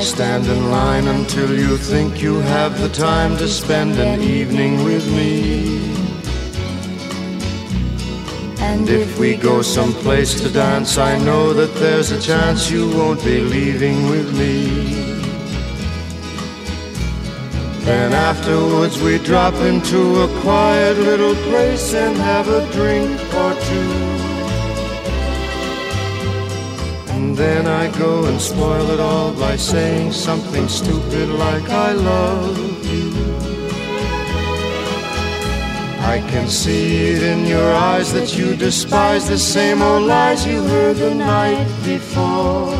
Stand in line until you think you have the time to spend an evening with me. And if we go someplace to dance, I know that there's a chance you won't be leaving with me. Then afterwards we drop into a quiet little place and have a drink or two. Then I go and spoil it all by saying something stupid like I love you. I can see it in your eyes that you despise the same old lies you heard the night before.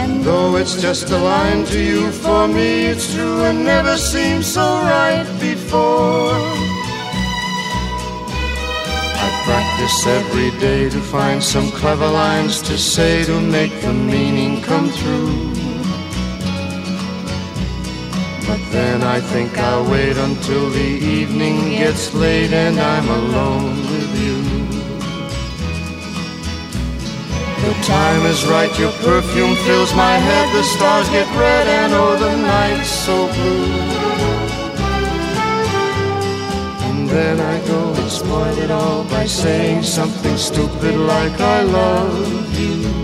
And though it's just a line to you, for me it's true and never seemed so right before. Practice every day to find some clever lines to say to make the meaning come through. But then I think I'll wait until the evening gets late and I'm alone with you. The time is right, your perfume fills my head, the stars get red and oh the night's so blue. Then I go and spoil it all by saying something stupid like I love you.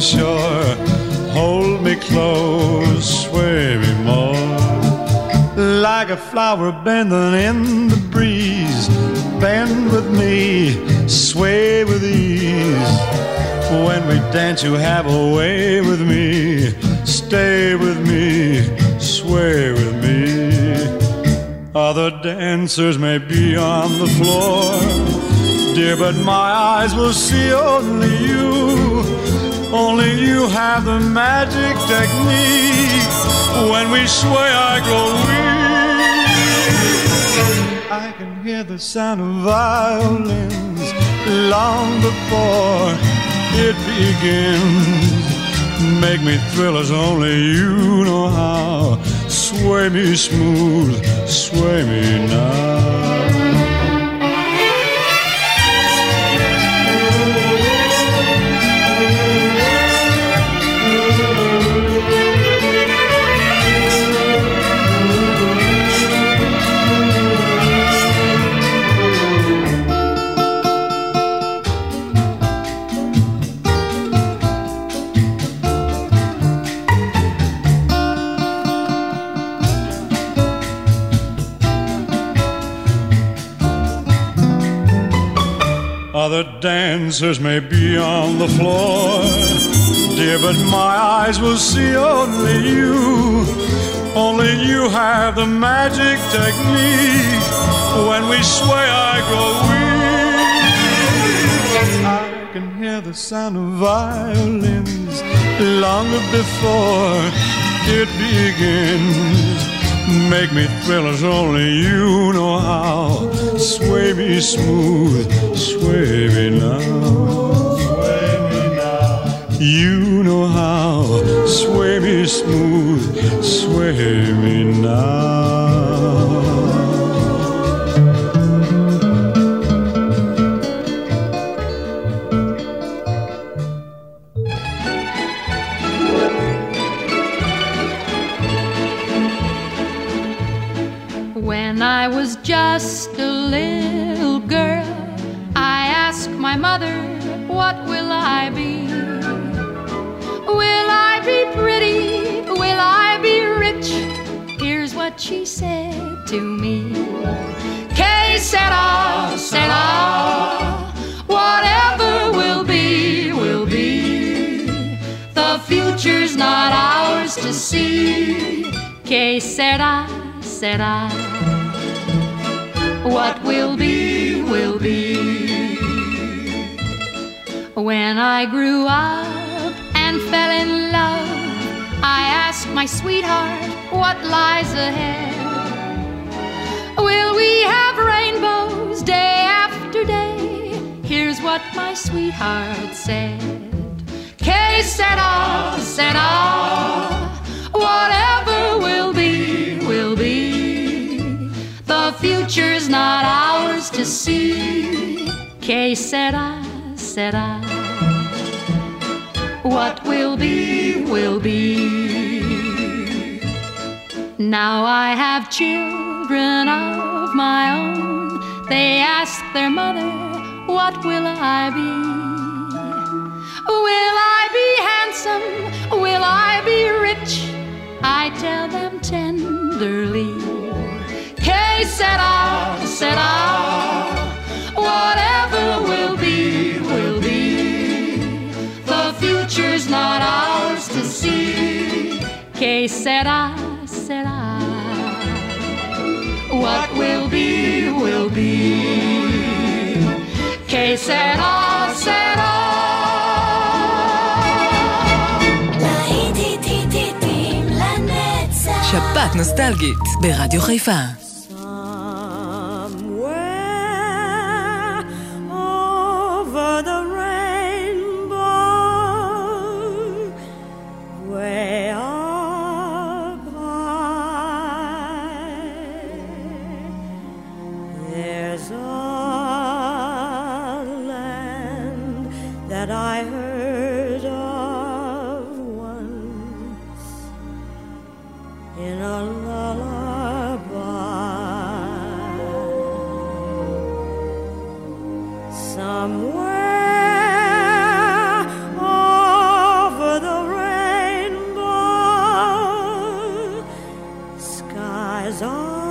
shore, hold me close, sway me more. Like a flower bending in the breeze, bend with me, sway with ease. When we dance, you have a way with me. Stay with me, sway with me. Other dancers may be on the floor, dear, but my eyes will see only you. Only you have the magic technique. When we sway, I grow weak. I can hear the sound of violins long before it begins. Make me thrill as only you know how. Sway me smooth, sway me now. Other dancers may be on the floor, dear, but my eyes will see only you. Only you have the magic technique. When we sway, I grow weak. I can hear the sound of violins longer before it begins. Make me thrill as only you know how. Sway me smooth, sway me now. Sway me now. You know how. Sway me smooth, sway me now. She said to me Que sera, sera, whatever will be, will be. The future's not ours to see. Que sera, sera what will be, will be. When I grew up and fell in love, I asked my sweetheart what lies ahead. Will we have rainbows day after day? Here's what my sweetheart said. Que sera, sera, whatever will be, will be. The future's not ours to see. Que sera, sera. What will be, will be. Now I have children of my own. They ask their mother, What will I be? Will I be handsome? Will I be rich? I tell them tenderly será, será. Whatever will be, will be. The future's not ours to see. Que será, será. What will be, will be. Que será, será. שפעת נוסטלגית ברדיו חיפה is all.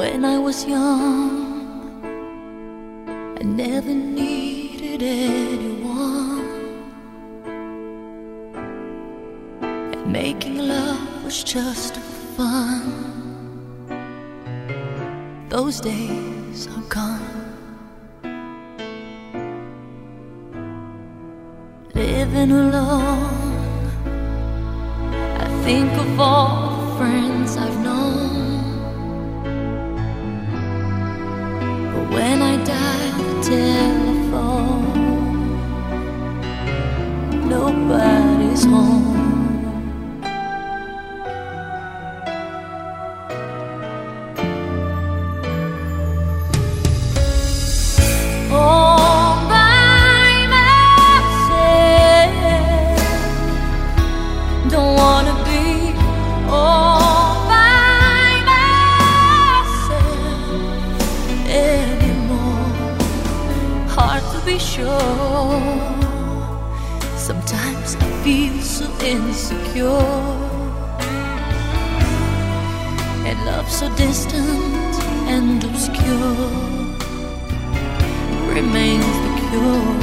When I was young, I never needed anyone. And making love was just fun. Those days are gone. Living alone, I think of all the friends I've known. insecure. A love so distant and obscure remains the cure.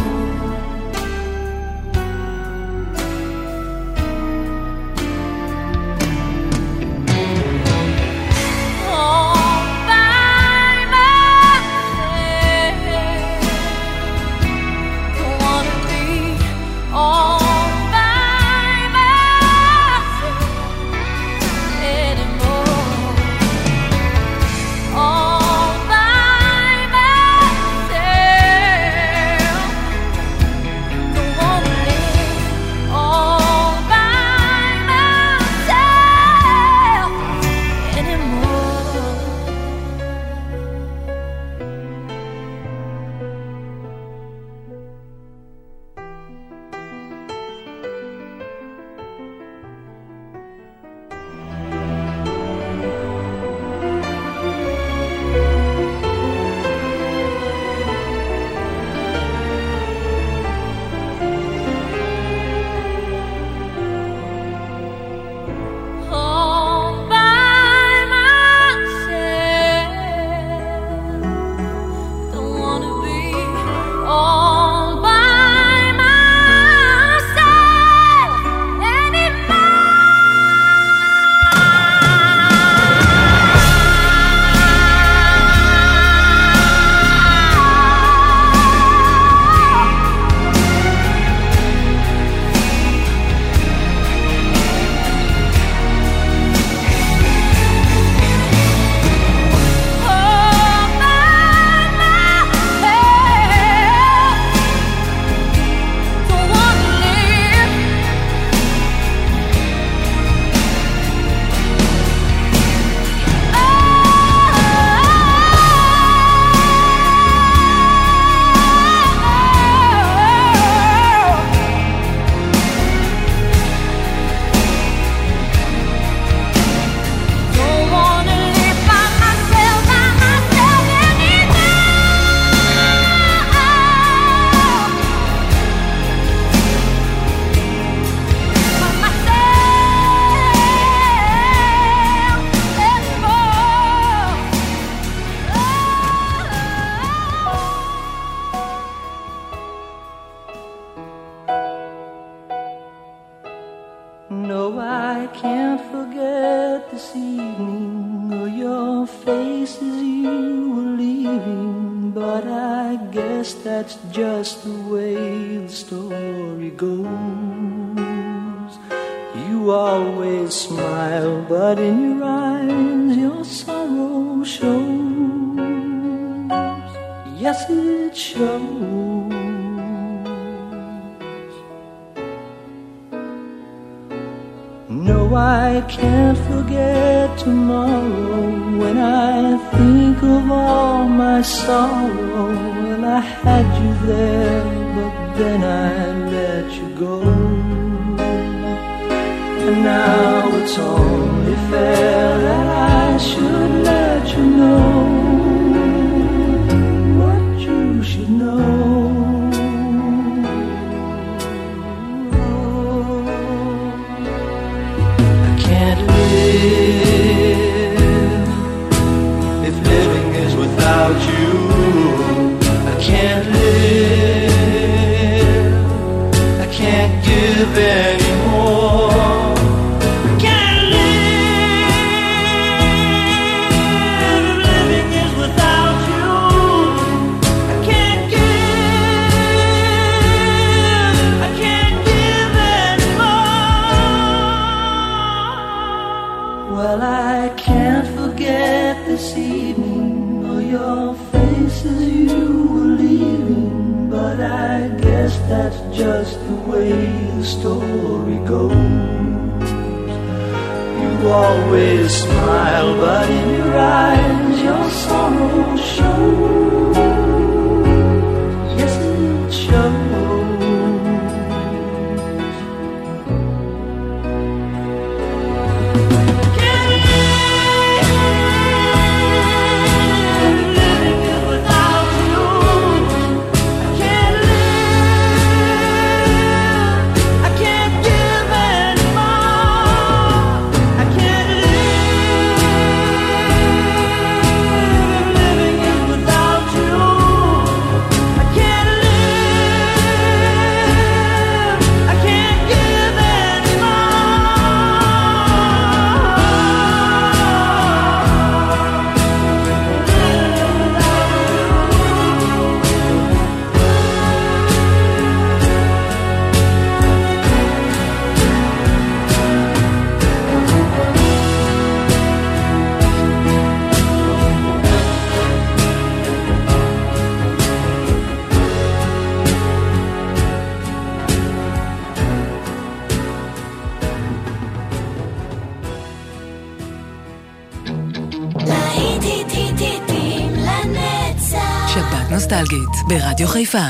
ברדיו חיפה.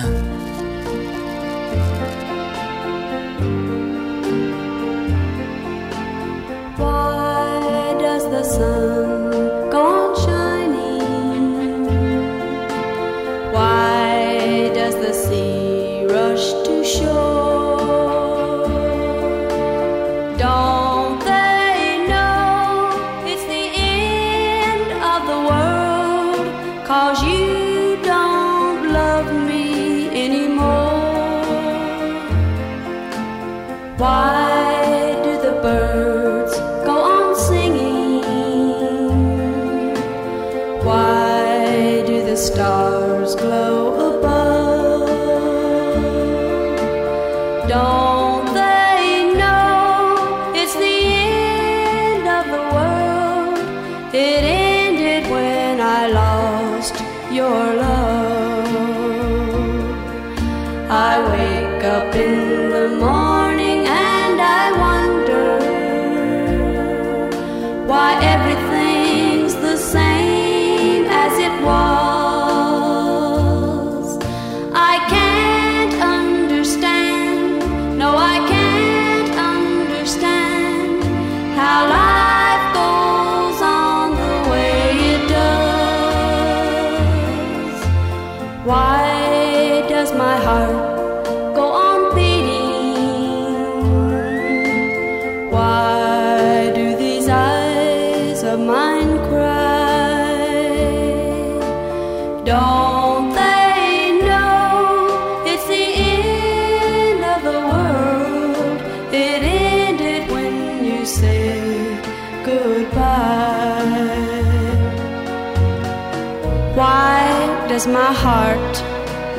my heart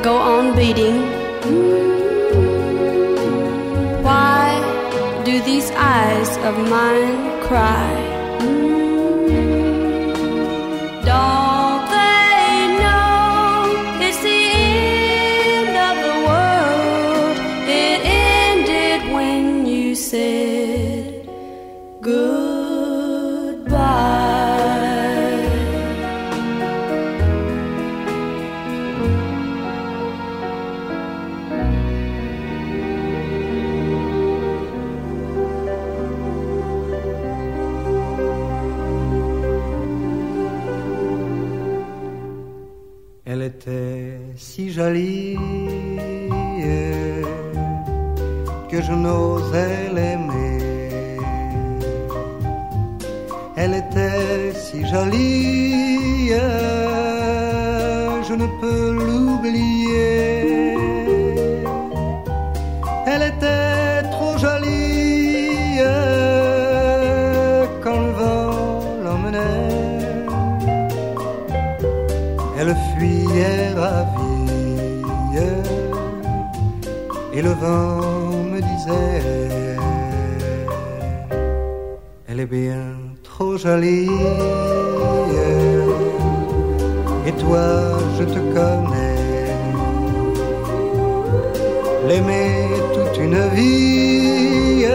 go on beating? Why do these eyes of mine cry? Elle était si jolie que je n'osais l'aimer. Elle était si jolie, je ne peux l'oublier. et le vent me disait Elle est bien trop jolie. Et toi je te connais. L'aimer toute une vie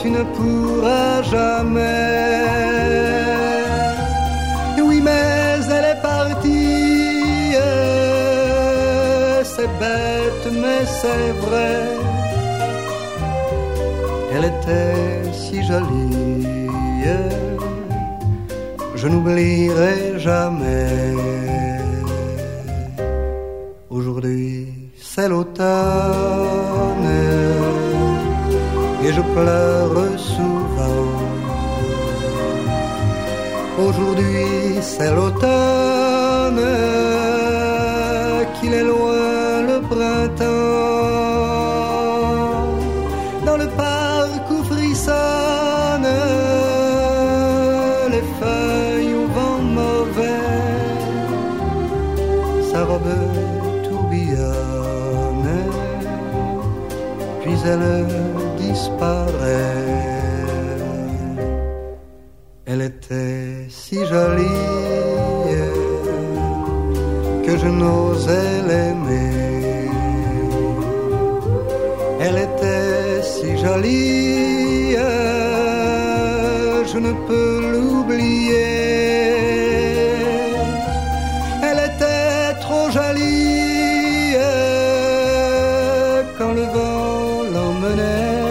Tu ne pourras jamais c'est vrai, elle était si jolie, je n'oublierai jamais. feuilles au vent mauvais, sa robe tourbillonnait, puis elle disparaît. Elle était si jolie que je n'osais l'aimer. Elle était si jolie je ne peux l'oublier. Elle était trop jolie euh, quand le vent l'emmenait.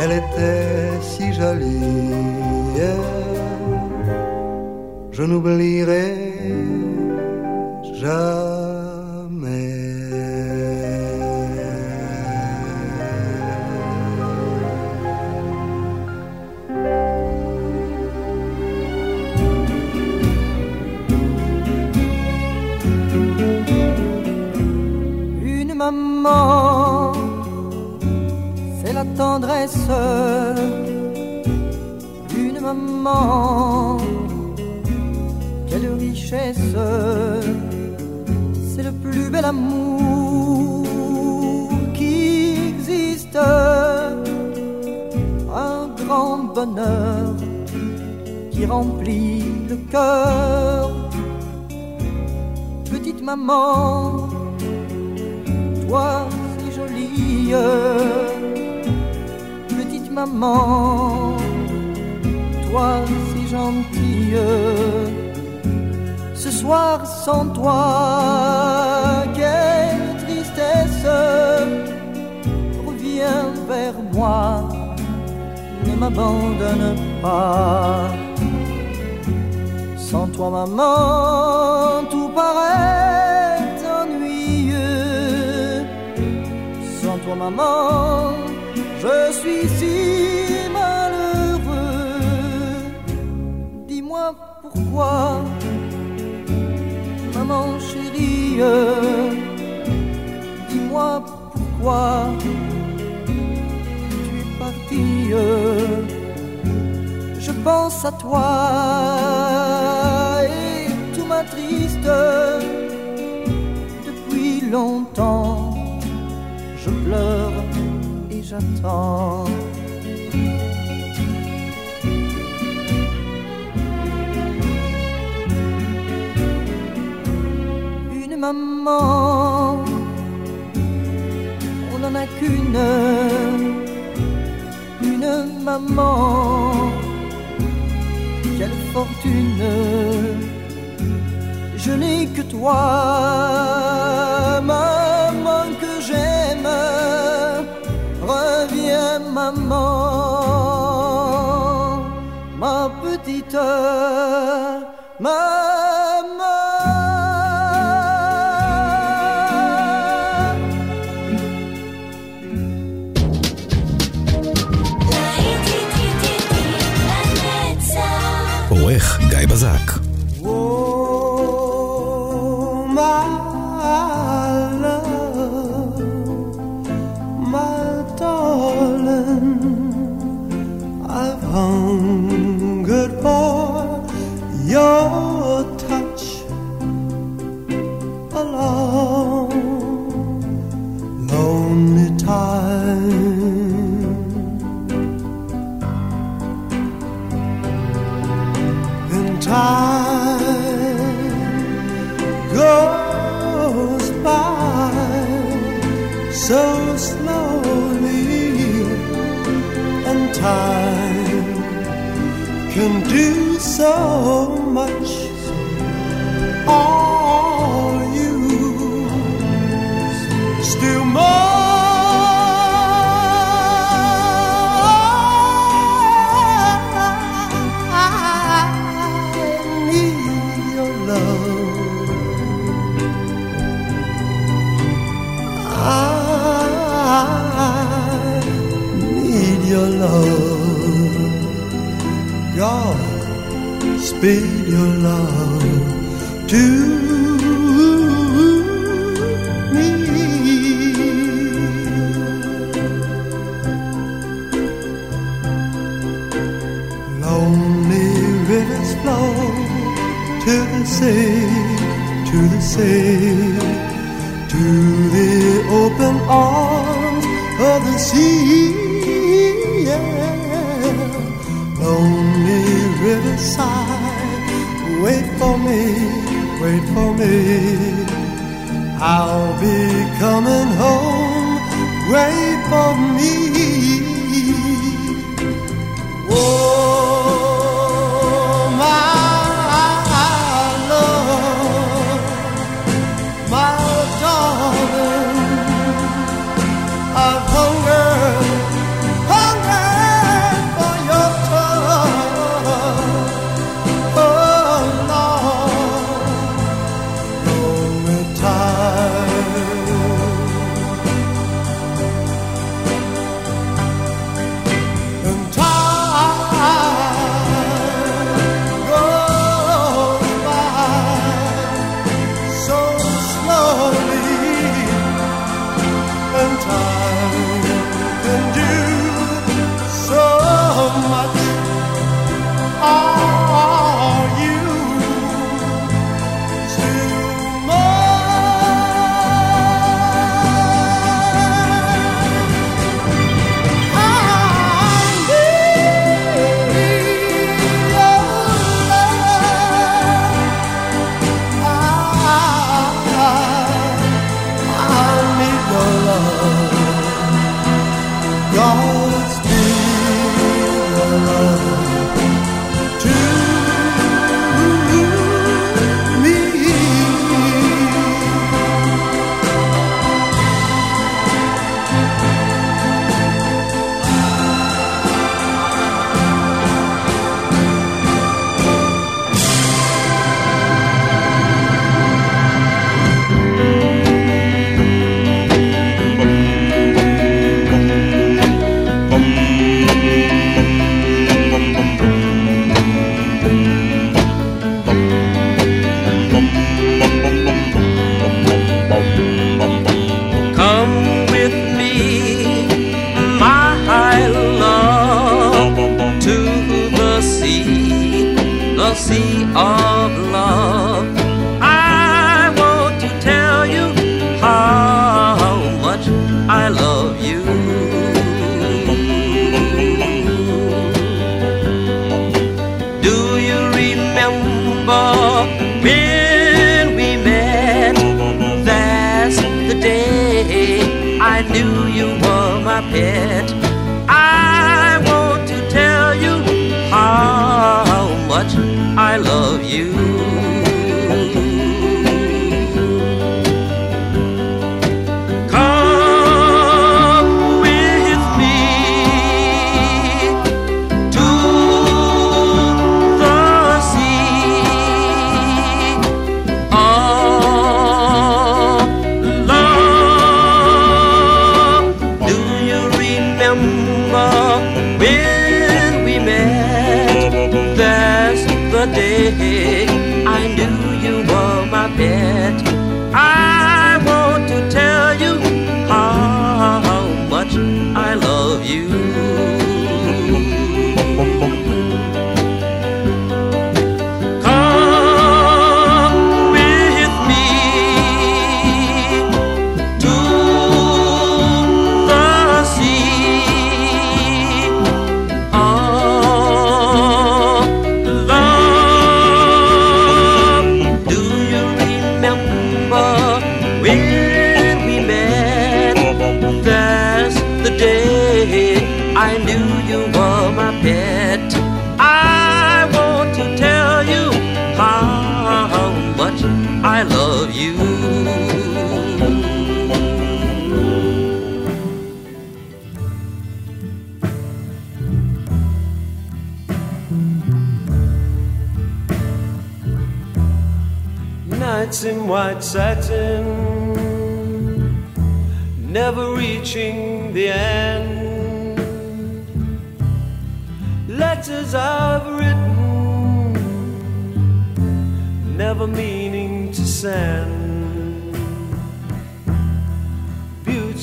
Elle était si jolie, euh, je n'oublierai tendresse. Une maman, quelle richesse. C'est le plus bel amour qui existe. Un grand bonheur qui remplit le cœur. Petite maman, toi si jolie, maman, toi si gentille. Ce soir sans toi, quelle tristesse, reviens vers moi, ne m'abandonne pas. Sans toi, maman, tout paraît ennuyeux. Sans toi, maman, je suis si malheureux. Dis-moi pourquoi, maman chérie. Dis-moi pourquoi tu es partie je pense à toi et tout m'attriste. Depuis longtemps, je pleure j'attends. Une maman, on n'en a qu'une, une maman quelle fortune Je n'ai que toi, maman, ma petite maman. עורך גיא בזק. So Speed your love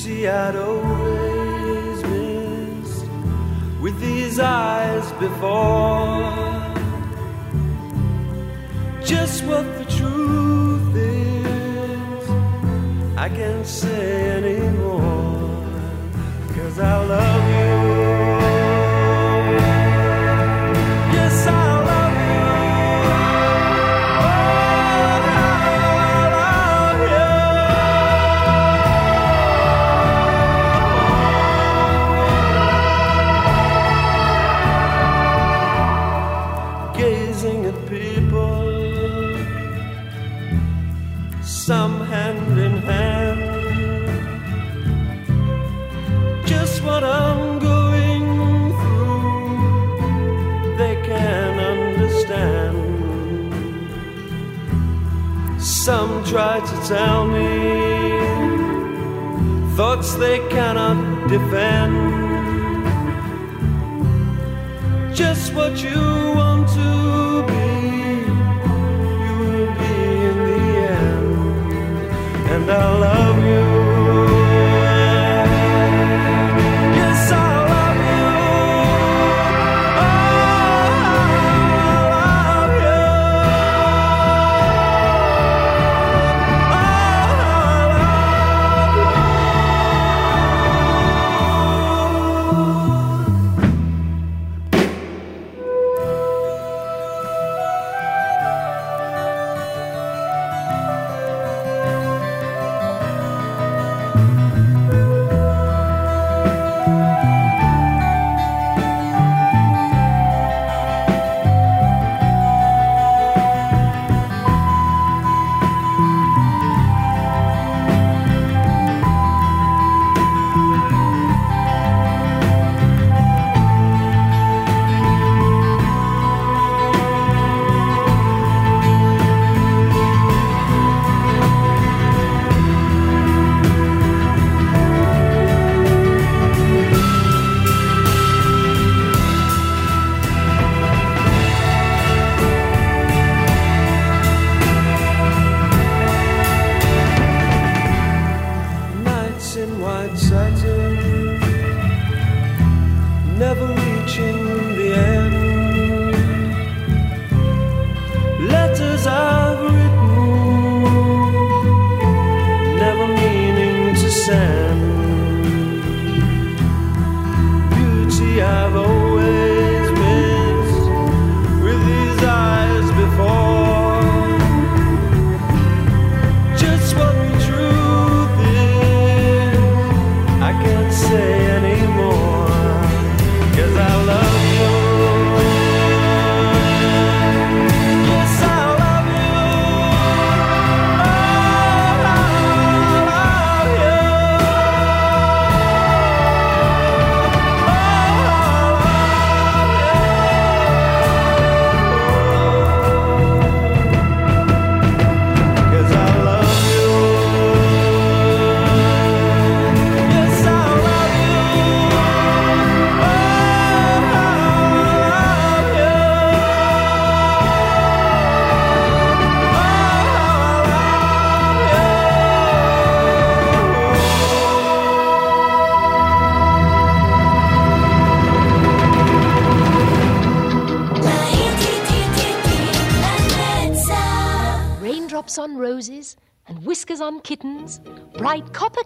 Susie I'd always missed with these eyes before. Just what the truth is, I can't say anymore. Cause I love you. tell me thoughts they cannot defend. Just what you want to be, you will be in the end. And I love.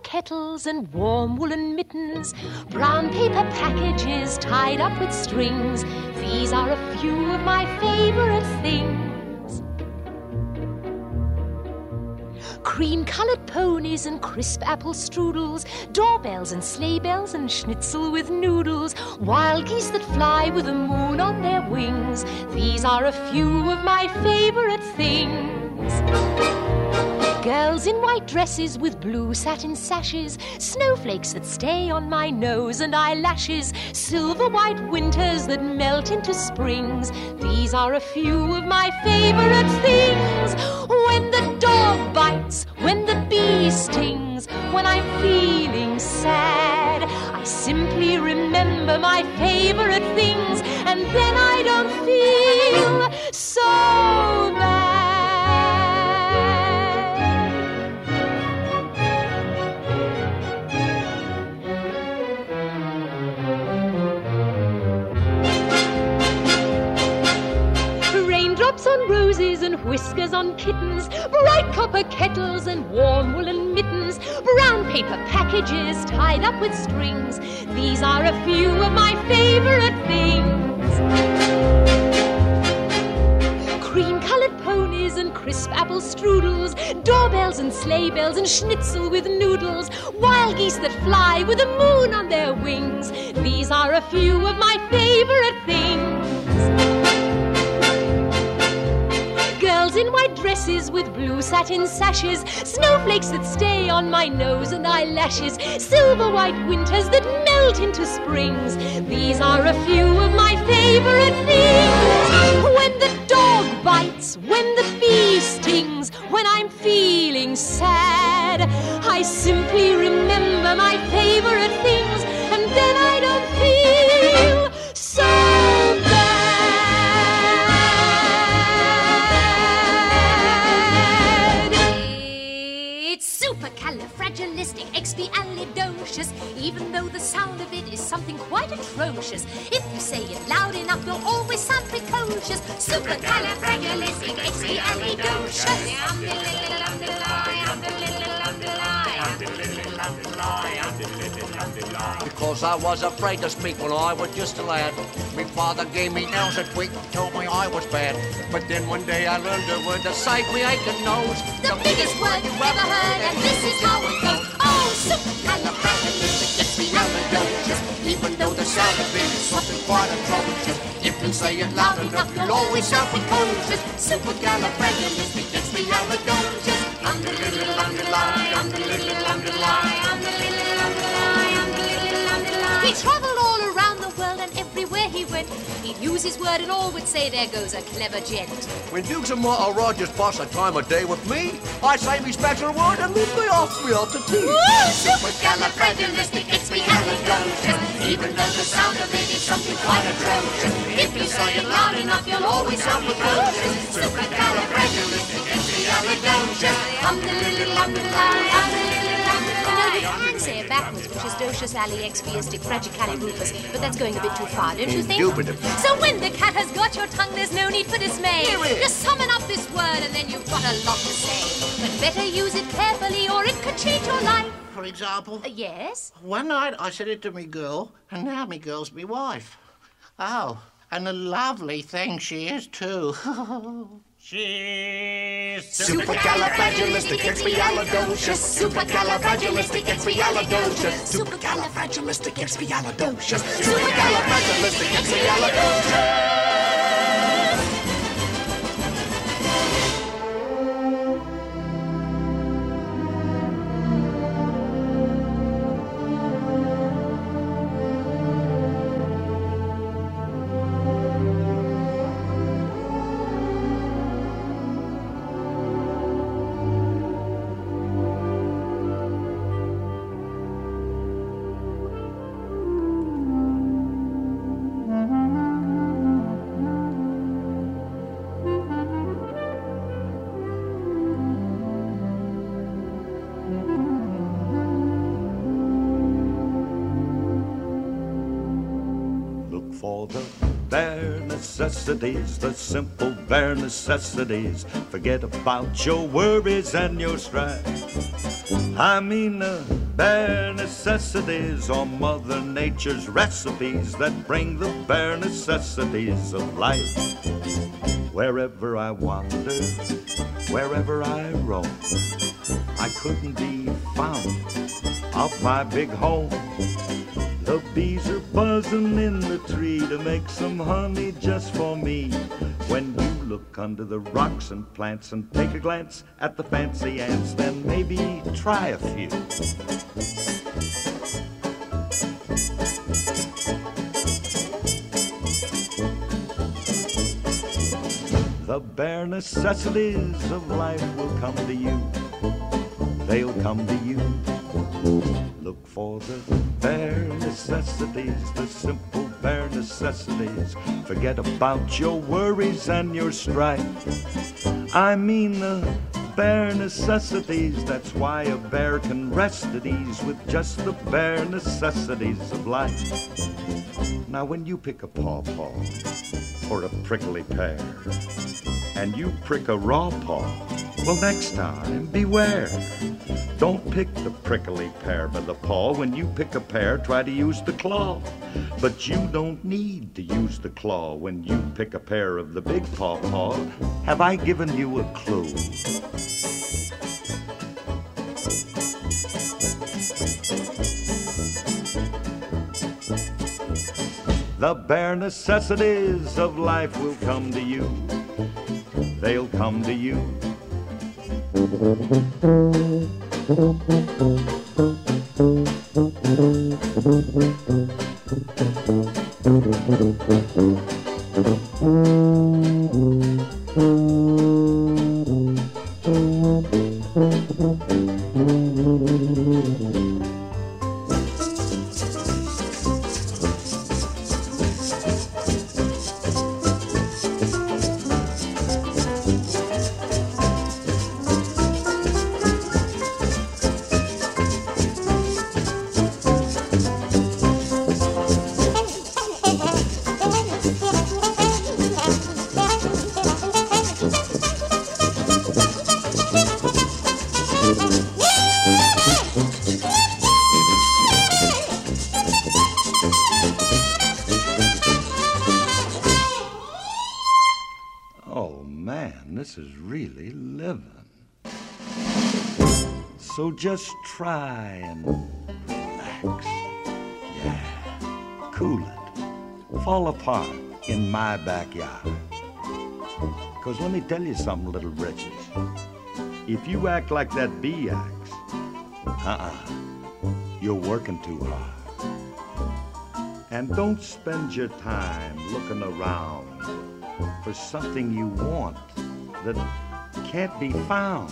Kettles and warm woolen mittens, brown paper packages tied up with strings. These are a few of my favorite things. Cream colored ponies and crisp apple strudels, doorbells and sleigh bells and schnitzel with noodles, wild geese that fly with the moon on their wings. These are a few of my favorite things. Girls in white dresses with blue satin sashes, snowflakes that stay on my nose and eyelashes, silver white winters that melt into springs. These are a few of my favorite things. When the dog bites, when the bee stings, when I'm feeling sad, I simply remember my favorite things, and then I don't feel so bad. Whiskers on kittens, bright copper kettles and warm woolen mittens, brown paper packages tied up with strings. These are a few of my favorite things. Cream colored ponies and crisp apple strudels, doorbells and sleigh bells and schnitzel with noodles, wild geese that fly with the moon on their wings. These are a few of my favorite things. In white dresses with blue satin sashes, snowflakes that stay on my nose and eyelashes, silver white winters that melt into springs. These are a few of my favorite things. When the dog bites, when the bee stings, when I'm feeling sad, I simply remember my favorite things, and then I don't feel supercalifragilisticexpialidocious, even though the sound of it is something quite atrocious. If you say it loud enough, you'll always sound precocious. Because I was afraid to speak when I was just a lad. My father gave me nails a tweak, told me I was bad. But then one day I learned a word to save me aching nose. The biggest word you've ever heard, and this is how it goes. Oh, supercalifragilisticexpialidocious. The sound of is something quite atrocious. If you say it loud enough, you'll always sound precocious. Little underline, under little underline, under little underline, under little underline. He traveled all around the world and went, he'd use his word and all would say, There goes a clever gent. When Dukes and maharajas pass a time of day with me, I say me special word and then they ask me to tea. Supercalifragilisticexpialidocious. Even though the sound of it is something quite atrocious. If you say it loud enough, you'll always sound precocious. Supercalifragilisticexpialidocious. Um, the little, um, the lie, the little, the You know, lie, you um, can say it backwards, which is docious ali expiistic fragicalirufus, but that's going a bit too far, don't you think? Indubitably. So when the cat has got your tongue, there's no need for dismay. Just summon up this word and then you've got a lot to say. But better use it carefully or it could change your life. For example, Uh, yes? one night I said it to me girl, and now me girl's me wife. Oh, and a lovely thing she is too. She's Supercalifragilisticexpialidocious. Supercalifragilisticexpialidocious. Supercalifragilisticexpialidocious. Supercalifragilisticexpialidocious. Necessities, the simple bare necessities. Forget about your worries and your strife. I mean the bare necessities or Mother Nature's recipes that bring the bare necessities of life. Wherever I wander, wherever I roam, I couldn't be found off my big home. The bees are buzzing in the tree to make some honey just for me. When you look under the rocks and plants and take a glance at the fancy ants, then maybe try a few. The bare necessities of life will come to you. They'll come to you. Look for the bare necessities, the simple bare necessities. Forget about your worries and your strife. I mean the bare necessities. That's why a bear can rest at ease with just the bare necessities of life. Now, when you pick a pawpaw or a prickly pear, and you prick a raw paw, well, next time, beware. Don't pick the prickly pear by the paw. When you pick a pear, try to use the claw. But you don't need to use the claw when you pick a pear of the big pawpaw. Have I given you a clue? The bare necessities of life will come to you. They'll come to you. Oh man, this is really living. So just try and relax. Yeah, cool it. Fall apart in my backyard. Because let me tell you something, little wretches. If you act like that bee acts, uh-uh, you're working too hard. And don't spend your time looking around for something you want that can't be found.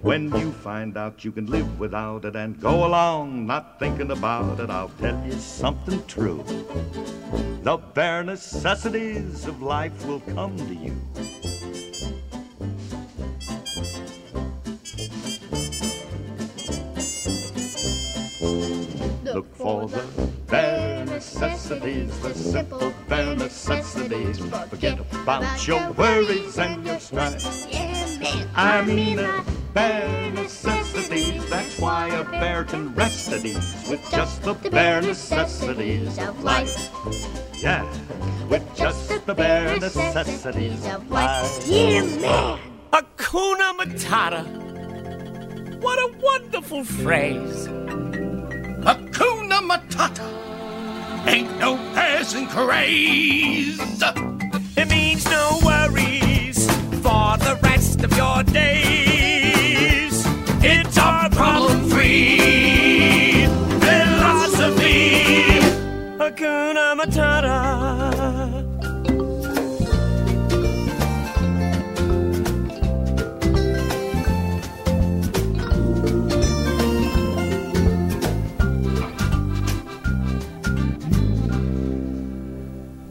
When you find out you can live without it and go along not thinking about it, I'll tell you something true. The bare necessities of life will come to you. Look for the necessities, the simple bare necessities. Forget about your worries and your strife. I mean the bare necessities. That's why a bear can rest at ease with just the bare necessities of life. Yeah, with just the bare necessities of life. Yeah, man. Hakuna Matata. What a wonderful phrase. Hakuna Matata. Ain't no passing craze. It means no worries for the rest of your days. It's our problem free philosophy. Matata.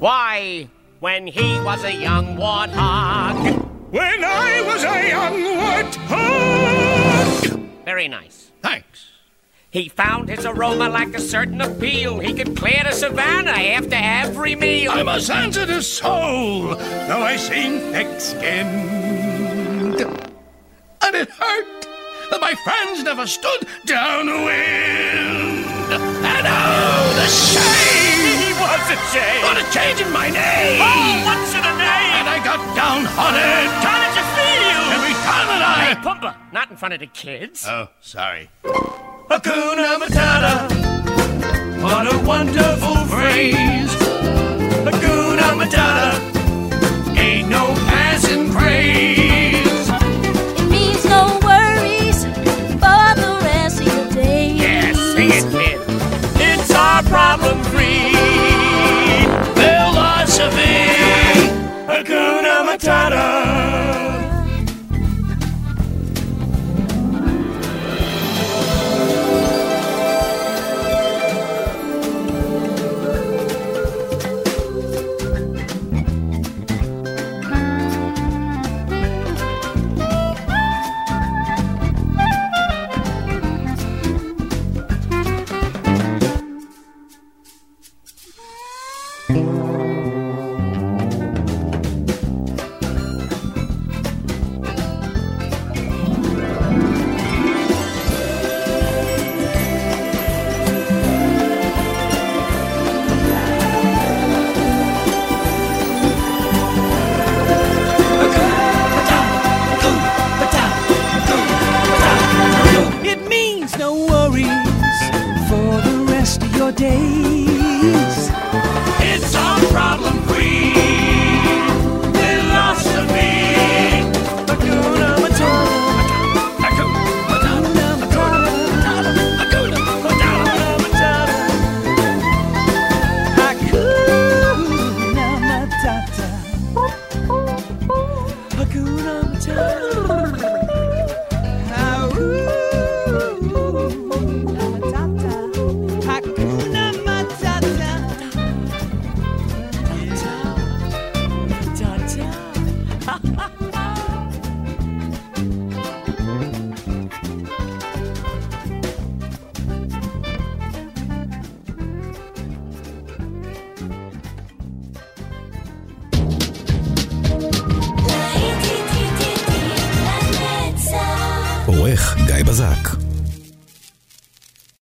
Why, when he was a young warthog. When I was a young warthog. Very nice. Thanks. He found his aroma like a certain appeal. He could clear the savannah after every meal. I'm a sensitive soul, though I seem thick-skinned. And it hurt that my friends never stood downwind. And oh, the shame! What's a shame? For the change in my name! Oh, what's in a name? And I got down downhearted! How did you feel? Every time that I... Hey, Pumbaa, not in front of the kids. Oh, sorry. Hakuna Matata, what a wonderful phrase. Hakuna Matata,